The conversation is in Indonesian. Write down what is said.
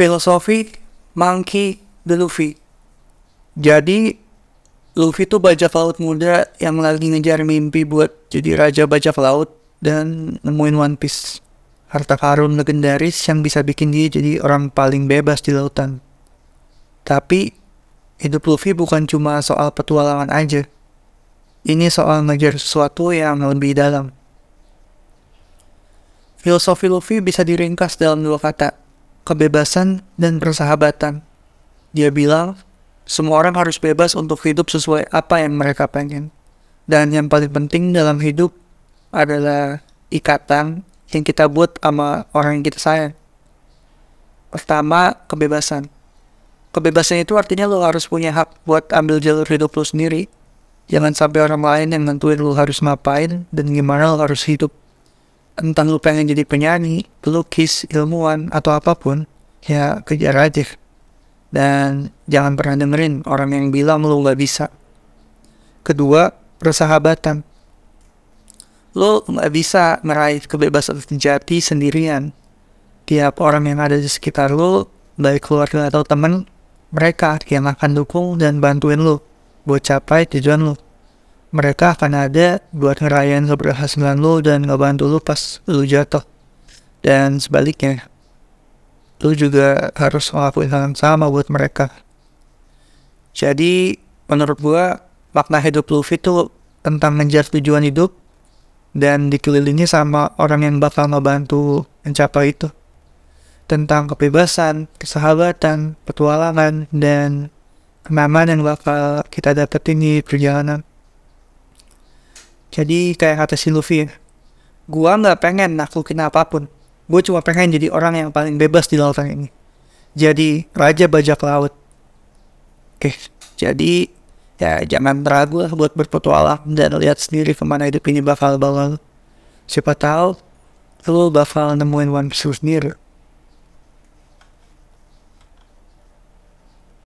filosofi Monkey the Luffy. Jadi Luffy tuh bajak laut muda yang lagi ngejar mimpi buat jadi raja bajak laut dan nemuin One Piece. Harta karun legendaris yang bisa bikin dia jadi orang paling bebas di lautan. Tapi hidup Luffy bukan cuma soal petualangan aja. Ini soal ngejar sesuatu yang lebih dalam. Filosofi Luffy bisa diringkas dalam dua kata, kebebasan dan persahabatan. Dia bilang, semua orang harus bebas untuk hidup sesuai apa yang mereka pengen. Dan yang paling penting dalam hidup adalah ikatan yang kita buat sama orang yang kita sayang. Pertama, kebebasan. Kebebasan itu artinya lo harus punya hak buat ambil jalur hidup lo sendiri. Jangan sampai orang lain yang nentuin lo harus ngapain dan gimana lo harus hidup. Entah lo pengen jadi penyanyi, pelukis, ilmuwan, atau apa pun, ya kejar aja. Dan jangan pernah dengerin orang yang bilang lo gak bisa. Kedua, persahabatan. Lo gak bisa meraih kebebasan sejati sendirian. Tiap orang yang ada di sekitar lo, baik keluarga atau teman, mereka yang akan dukung dan bantuin lo buat capai tujuan lo. Mereka akan ada buat ngerayain keberhasilan lo dan ngebantu lo pas lo jatuh. Dan sebaliknya, lu juga harus ngelakuin hal yang sama buat mereka. Jadi, menurut gua, makna hidup Luffy itu tentang mengejar tujuan hidup dan dikelilingi sama orang yang bakal ngebantu mencapai itu. Tentang kebebasan, kesahabatan, petualangan, dan kenaman yang bakal kita dapetin di perjalanan. Jadi kayak kata si Luffy, gua nggak pengen naklukin apa pun. Gue cuma pengen jadi orang yang paling bebas di lautan ini. Jadi raja bajak laut. Oke, jadi ya jangan ragu lah buat berpetualang dan lihat sendiri ke mana hidup ini bakal bawa. Siapa tahu lu bakal nemuin One Piece sendiri.